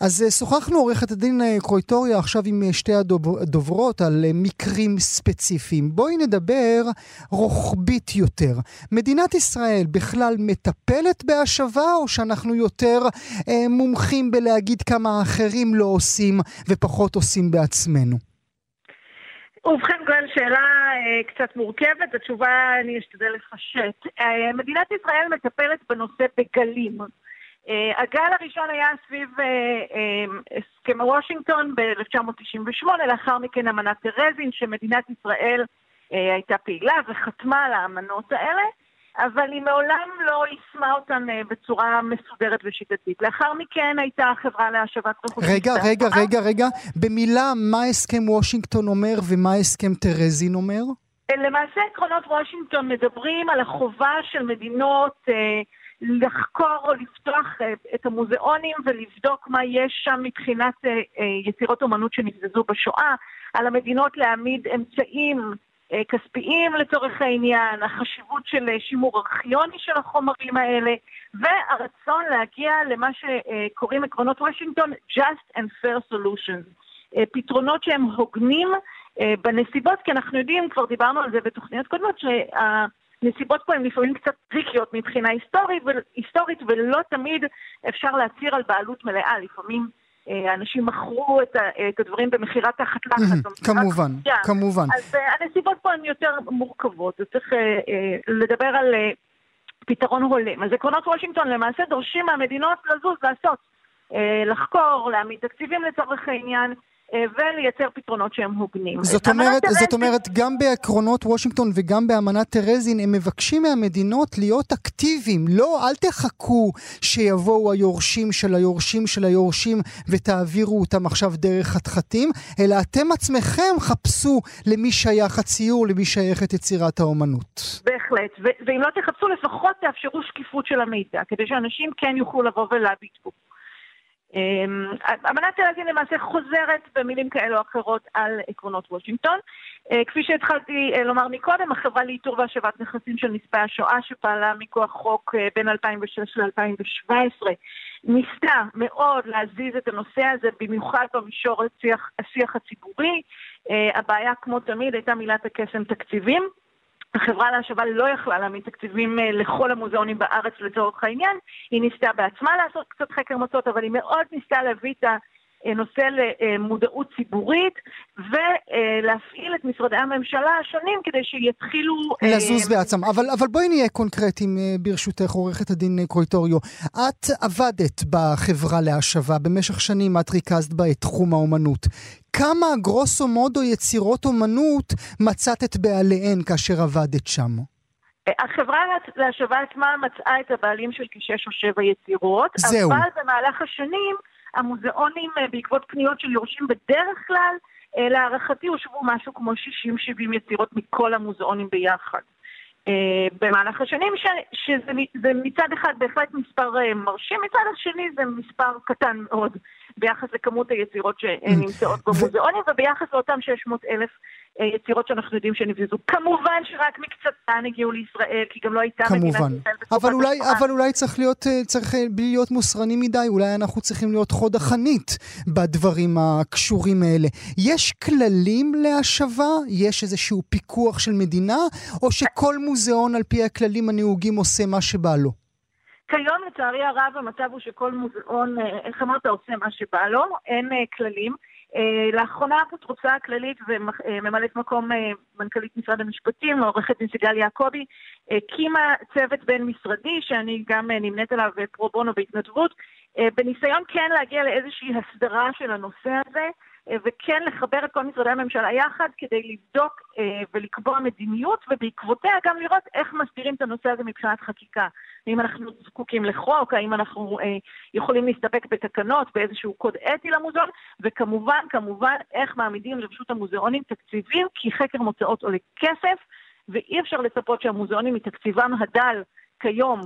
אז אה, שוחחנו, עורכת הדין אה, קרויטוריה, עכשיו עם אה, שתי הדוברות על מקרים ספציפיים. בואי נדבר רוחבית יותר. מדינת ישראל בכלל מטפלת בהשבה, או שאנחנו יותר אה, מומחים בלהגיד כמה האחרים לא עושים ופחות עושים בעצמנו? ובכן, גואל, שאלה אה, קצת מורכבת, התשובה אני אשתדל לפשט. אה, מדינת ישראל מטפלת בנושא בגלים. אה, הגל הראשון היה סביב הסכם וושינגטון ב-1998, לאחר מכן אמנת טרזין, שמדינת ישראל הייתה פעילה וחתמה על האמנות האלה. אבל היא מעולם לא יישמה אותן אה, בצורה מסודרת ושיטתית. לאחר מכן הייתה החברה להשבת רכוש. רגע, רגע, רגע, רגע. במילה, מה הסכם וושינגטון אומר ומה הסכם טרזין אומר? אה, למעשה עקרונות וושינגטון מדברים על החובה של מדינות אה, לחקור או לפתוח אה, את המוזיאונים ולבדוק מה יש שם מבחינת אה, אה, יצירות אומנות שנבזזו בשואה, על המדינות להעמיד אמצעים כספיים לצורך העניין, החשיבות של אה, שימור ארכיוני של החומרים האלה, והרצון להגיע למה שקוראים עקרונות וושינגטון Just and Fair Solutions. אה, פתרונות שהם הוגנים בנסיבות, כי אנחנו יודעים, כבר דיברנו על זה בתוכניות קודמות, שהנסיבות פה הן לפעמים קצת טריקיות מבחינה היסטורית, היסטורית ולא תמיד אפשר להצהיר על בעלות מלאה. לפעמים אה, אנשים מכרו את, את הדברים במכירה תחת לחץ. כמובן, כמובן. אז אה, הנסיבות פה הן יותר מורכבות, וצריך אה, לדבר על פתרון הולם. אז עקרונות וושינגטון למעשה דורשים מהמדינות לזוז, לעשות, לחקור, להעמיד תקציבים לצורך העניין, אה, ולייצר פתרונות שהם הוגנים. זאת אומרת, טרזין... זאת אומרת, גם בעקרונות וושינגטון וגם באמנת טרזין, הם מבקשים מהמדינות להיות אקטיביים. לא, אל תחכו שיבואו היורשים של היורשים של היורשים ותעבירו אותם עכשיו דרך חתחתים, אלא אתם עצמכם חפשו למי שייך הציור, למי שייכת יצירת האומנות. בהחלט, ו- ואם לא תחפשו, לפחות תאפשרו שקיפות של המידע, כדי שאנשים כן יוכלו לבוא ולהביט בו. אמ, אמנת תל אביב למעשה חוזרת במילים כאלו או אחרות על עקרונות וושינגטון. אה, כפי שהתחלתי אה, לומר מקודם, החברה לאיתור והשבת נכסים של נספי השואה שפעלה מכוח חוק אה, בין 2006 ל-2017 ניסתה מאוד להזיז את הנושא הזה, במיוחד במישור השיח, השיח הציבורי. הבעיה, כמו תמיד, הייתה מילת הקסם תקציבים. החברה להשבה לא יכלה להעמיד תקציבים אה, לכל המוזיאונים בארץ לצורך העניין, היא ניסתה בעצמה לעשות קצת חקר מוצאות, אבל היא מאוד ניסתה להביא את הנושא למודעות ציבורית ולהפעיל את משרדי הממשלה השונים כדי שיתחילו... אה, לזוז בעצמם. אבל, אבל בואי נהיה קונקרטיים אה, ברשותך, עורכת הדין קרויטוריו. את עבדת בחברה להשבה, במשך שנים את ריכזת בה את תחום האומנות. כמה גרוסו מודו יצירות אומנות מצאת את בעליהן כאשר עבדת שם? החברה להשבה עצמה מצאה את הבעלים של כשש או שבע יצירות, זהו. אבל במהלך השנים המוזיאונים אה, בעקבות פניות של יורשים בדרך כלל, אה, להערכתי הושבו משהו כמו 60-70 יצירות מכל המוזיאונים ביחד. אה, במהלך השנים, ש, שזה מצד אחד בהחלט מספר מרשים, מצד השני זה מספר קטן מאוד ביחס לכמות היצירות שנמצאות במוזיאונים וביחס לאותם 600 אלף אה, יצירות שאנחנו יודעים שנבזזו. כמובן שרק מקצתן הגיעו לישראל, כי גם לא הייתה כמובן. מדינת ישראל בתקופת אבל אולי, אבל אולי צריך להיות, אה, צריך אה, להיות מוסרני מדי, אולי אנחנו צריכים להיות חוד החנית בדברים הקשורים האלה. יש כללים להשבה? יש איזשהו פיקוח של מדינה? או שכל מוזיאון על פי הכללים הנהוגים עושה מה שבא לו? כיום לצערי הרב המצב הוא שכל מוזיאון, איך אמרת, עושה מה שבא לו, אין כללים. אה, לאחרונה האפוטרופסה הכללית וממלאת מקום אה, מנכ"לית משרד המשפטים, עורכת דין סיגל יעקבי, הקימה צוות בין-משרדי, שאני גם אה, נמנית עליו פרו בונו בהתנדבות, בניסיון כן להגיע לאיזושהי הסדרה של הנושא הזה. אה, וכן לחבר את כל משרדי הממשלה יחד כדי לבדוק אה, ולקבוע מדיניות, ובעקבותיה גם לראות איך מסדירים את הנושא הזה מבחינת חקיקה. האם אנחנו זקוקים לחוק, האם אנחנו אה, יכולים להסתפק בתקנות, באיזשהו קוד אתי למוזיאון, וכמובן, כמובן, איך מעמידים לרשות המוזיאונים תקציבים, כי חקר מוצאות עולה כסף, ואי אפשר לצפות שהמוזיאונים מתקציבם הדל כיום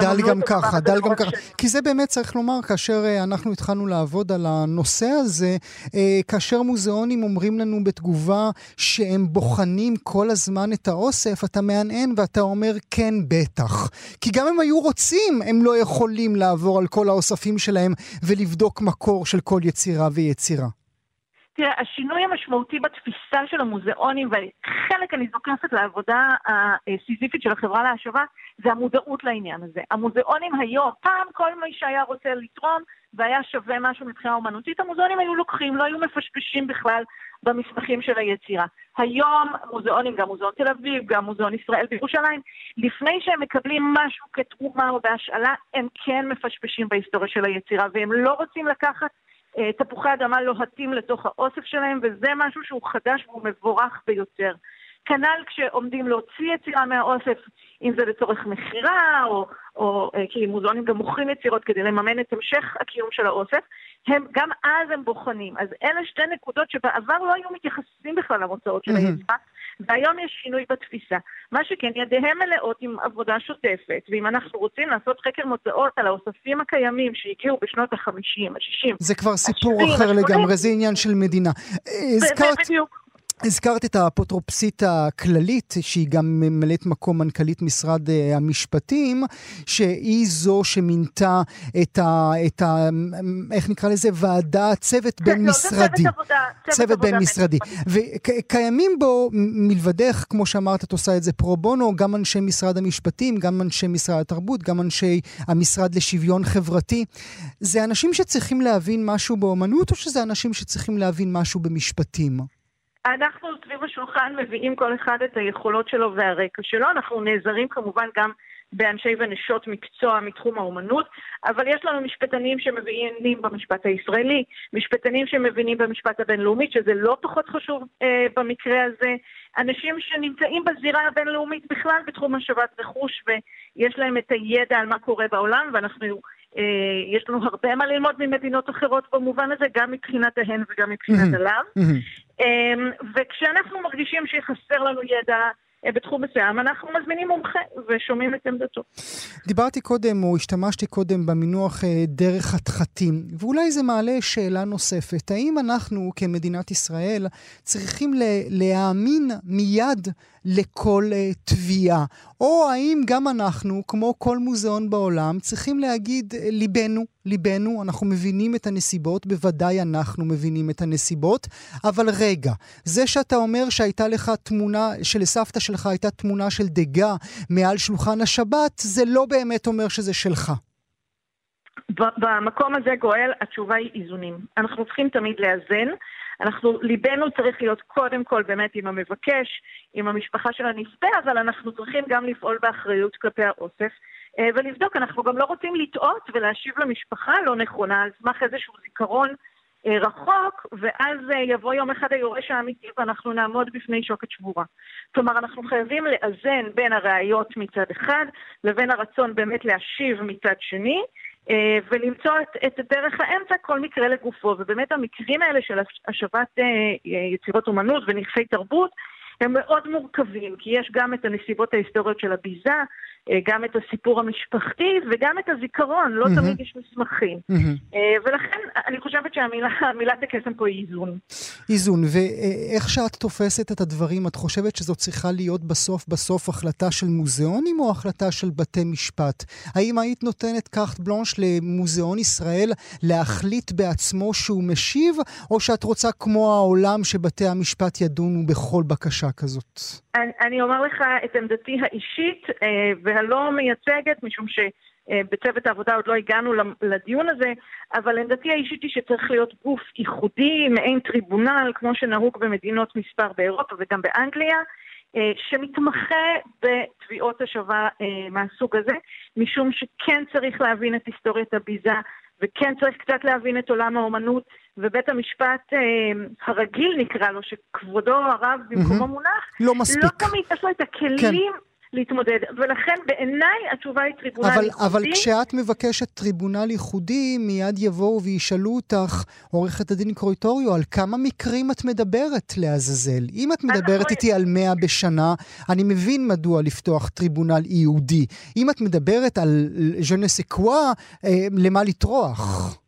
דל גם ככה, דל גם ככה. כי זה באמת צריך לומר, כאשר אה, אנחנו התחלנו לעבוד על הנושא הזה, אה, כאשר מוזיאונים אומרים לנו בתגובה שהם בוחנים כל הזמן את האוסף, אתה מהנהן ואתה אומר כן, בטח. כי גם אם היו רוצים, הם לא יכולים לעבור על כל האוספים שלהם ולבדוק מקור של כל יצירה ויצירה. תראה, השינוי המשמעותי בתפיסה של המוזיאונים, וחלק אני זוקפת לעבודה הסיזיפית של החברה להשבה, זה המודעות לעניין הזה. המוזיאונים היום, פעם כל מי שהיה רוצה לתרום והיה שווה משהו מבחינה אומנותית, המוזיאונים היו לוקחים, לא היו מפשפשים בכלל במסמכים של היצירה. היום מוזיאונים, גם מוזיאון תל אביב, גם מוזיאון ישראל בירושלים, לפני שהם מקבלים משהו כתרומה או בהשאלה, הם כן מפשפשים בהיסטוריה של היצירה, והם לא רוצים לקחת תפוחי אדמה לוהטים לתוך האוסף שלהם, וזה משהו שהוא חדש והוא מבורך ביותר. כנ"ל כשעומדים להוציא יצירה מהאוסף, אם זה לצורך מכירה, או, או אה, כי מוזיאונים גם מוכרים יצירות כדי לממן את המשך הקיום של האוסף, הם, גם אז הם בוחנים. אז אלה שתי נקודות שבעבר לא היו מתייחסים בכלל למוצאות של היצירה, והיום יש שינוי בתפיסה. מה שכן, ידיהם מלאות עם עבודה שוטפת, ואם אנחנו רוצים לעשות חקר מוצאות על האוספים הקיימים שהגיעו בשנות ה-50, ה-60, זה כבר סיפור אחר לגמרי, זה עניין של מדינה. הזכרת... בדיוק. הזכרת את האפוטרופסית הכללית, שהיא גם ממלאת מקום מנכ"לית משרד אה, המשפטים, שהיא זו שמינתה את ה... את ה איך נקרא לזה? ועדה, צוות בין לא, משרדי. צוות עבודה. צוות בין משרדי. וקיימים בו, מלבדך, כמו שאמרת, את עושה את זה פרו בונו, גם אנשי משרד המשפטים, גם אנשי משרד התרבות, גם אנשי המשרד לשוויון חברתי. זה אנשים שצריכים להבין משהו באומנות, או שזה אנשים שצריכים להבין משהו במשפטים? אנחנו סביב השולחן מביאים כל אחד את היכולות שלו והרקע שלו, אנחנו נעזרים כמובן גם באנשי ונשות מקצוע מתחום האומנות, אבל יש לנו משפטנים שמבינים במשפט הישראלי, משפטנים שמבינים במשפט הבינלאומי, שזה לא פחות חשוב אה, במקרה הזה, אנשים שנמצאים בזירה הבינלאומית בכלל בתחום השבת רכוש ויש להם את הידע על מה קורה בעולם, ואנחנו אה, יש לנו הרבה מה ללמוד ממדינות אחרות במובן הזה, גם מבחינת ההן וגם מבחינת הלאו. אמ, וכשאנחנו מרגישים שחסר לנו ידע אה, בתחום מסוים, אנחנו מזמינים מומחה ושומעים את עמדתו. דיברתי קודם, או השתמשתי קודם במינוח אה, דרך חתחתים, ואולי זה מעלה שאלה נוספת. האם אנחנו כמדינת ישראל צריכים להאמין מיד לכל uh, תביעה? או האם גם אנחנו, כמו כל מוזיאון בעולם, צריכים להגיד ליבנו, ליבנו, אנחנו מבינים את הנסיבות, בוודאי אנחנו מבינים את הנסיבות, אבל רגע, זה שאתה אומר שהייתה לך תמונה, שלסבתא שלך הייתה תמונה של דגה מעל שולחן השבת, זה לא באמת אומר שזה שלך. במקום הזה, גואל, התשובה היא איזונים. אנחנו צריכים תמיד לאזן. אנחנו, ליבנו צריך להיות קודם כל באמת עם המבקש, עם המשפחה של הנספה, אבל אנחנו צריכים גם לפעול באחריות כלפי האוסף. אה, ולבדוק, אנחנו גם לא רוצים לטעות ולהשיב למשפחה לא נכונה על סמך איזשהו זיכרון אה, רחוק, ואז אה, יבוא יום אחד היורש האמיתי ואנחנו נעמוד בפני שוקת שבורה. כלומר, אנחנו חייבים לאזן בין הראיות מצד אחד לבין הרצון באמת להשיב מצד שני, ולמצוא את, את דרך האמצע כל מקרה לגופו. ובאמת המקרים האלה של השבת יצירות אומנות ונכסי תרבות הם מאוד מורכבים, כי יש גם את הנסיבות ההיסטוריות של הביזה, אה, גם את הסיפור המשפחתי וגם את הזיכרון, לא mm-hmm. תמיד יש מסמכים. Mm-hmm. ולכן אני חושבת שהמילת הקסם פה היא איזון. איזון, ואיך שאת תופסת את הדברים, את חושבת שזו צריכה להיות בסוף בסוף החלטה של מוזיאונים או החלטה של בתי משפט? האם היית נותנת קארט בלונש למוזיאון ישראל להחליט בעצמו שהוא משיב, או שאת רוצה כמו העולם שבתי המשפט ידונו בכל בקשה כזאת? אני, אני אומר לך את עמדתי האישית, והלא מייצגת, משום שבצוות העבודה עוד לא הגענו לדיון הזה, אבל עמדתי האישית היא שצריך להיות גוף ייחודי, מעין טריבונל, כמו שנהוג במדינות מספר באירופה וגם באנגליה, אה, שמתמחה בתביעות השבה אה, מהסוג הזה, משום שכן צריך להבין את היסטוריית הביזה, וכן צריך קצת להבין את עולם האומנות, ובית המשפט אה, הרגיל נקרא לו, שכבודו הרב במקומו mm-hmm. מונח, לא מספיק. לא תמיד יש לו את הכלים כן. להתמודד. ולכן בעיניי התשובה היא טריבונל אבל, ייחודי. אבל כשאת מבקשת טריבונל ייחודי, מיד יבואו וישאלו אותך, עורכת הדין קרויטוריו, על כמה מקרים את מדברת לעזאזל? אם את מדברת אנחנו... איתי על 100 בשנה, אני מבין מדוע לפתוח טריבונל ייעודי. אם את מדברת על ז'נסקווה, אה, למה לטרוח?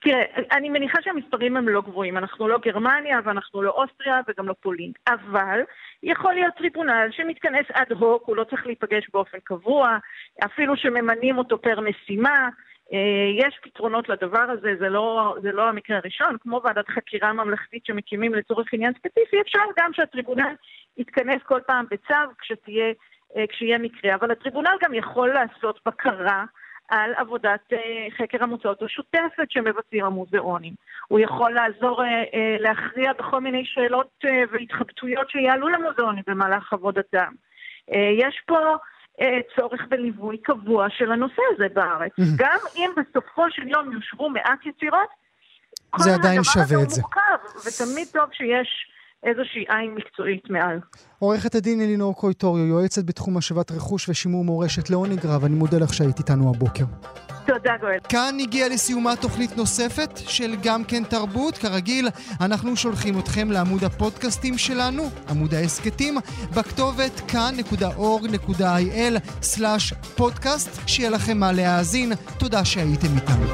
תראה, אני מניחה שהמספרים הם לא גבוהים. אנחנו לא גרמניה ואנחנו לא אוסטריה וגם לא פולין. אבל יכול להיות טריבונל שמתכנס אד הוק, הוא לא צריך להיפגש באופן קבוע, אפילו שממנים אותו פר משימה. אה, יש פתרונות לדבר הזה, זה לא, זה לא המקרה הראשון, כמו ועדת חקירה ממלכתית שמקימים לצורך עניין ספציפי, אפשר גם שהטריבונל יתכנס כל פעם בצו כשתהיה, אה, כשיהיה מקרה, אבל הטריבונל גם יכול לעשות בקרה על עבודת אה, חקר המוצאות השוטפת שמבצעים המוזיאונים. הוא יכול לעזור אה, אה, להכריע בכל מיני שאלות והתחבטויות שיעלו למוזיאונים במהלך עבודתם. יש פה צורך בליווי קבוע של הנושא הזה בארץ. גם אם בסופו של יום יושבו מעט יצירות, זה עדיין שווה את זה. מורכב, ותמיד טוב שיש איזושהי עין מקצועית מעל. עורכת הדין אלינור קויטוריו, יועצת בתחום השבת רכוש ושימור מורשת לעונג רב, אני מודה לך שהיית איתנו הבוקר. תודה גואל. כאן הגיעה לסיומה תוכנית נוספת של גם כן תרבות. כרגיל, אנחנו שולחים אתכם לעמוד הפודקאסטים שלנו, עמוד ההסכתים, בכתובת כאן.org.il/פודקאסט, שיהיה לכם מה להאזין. תודה שהייתם איתנו.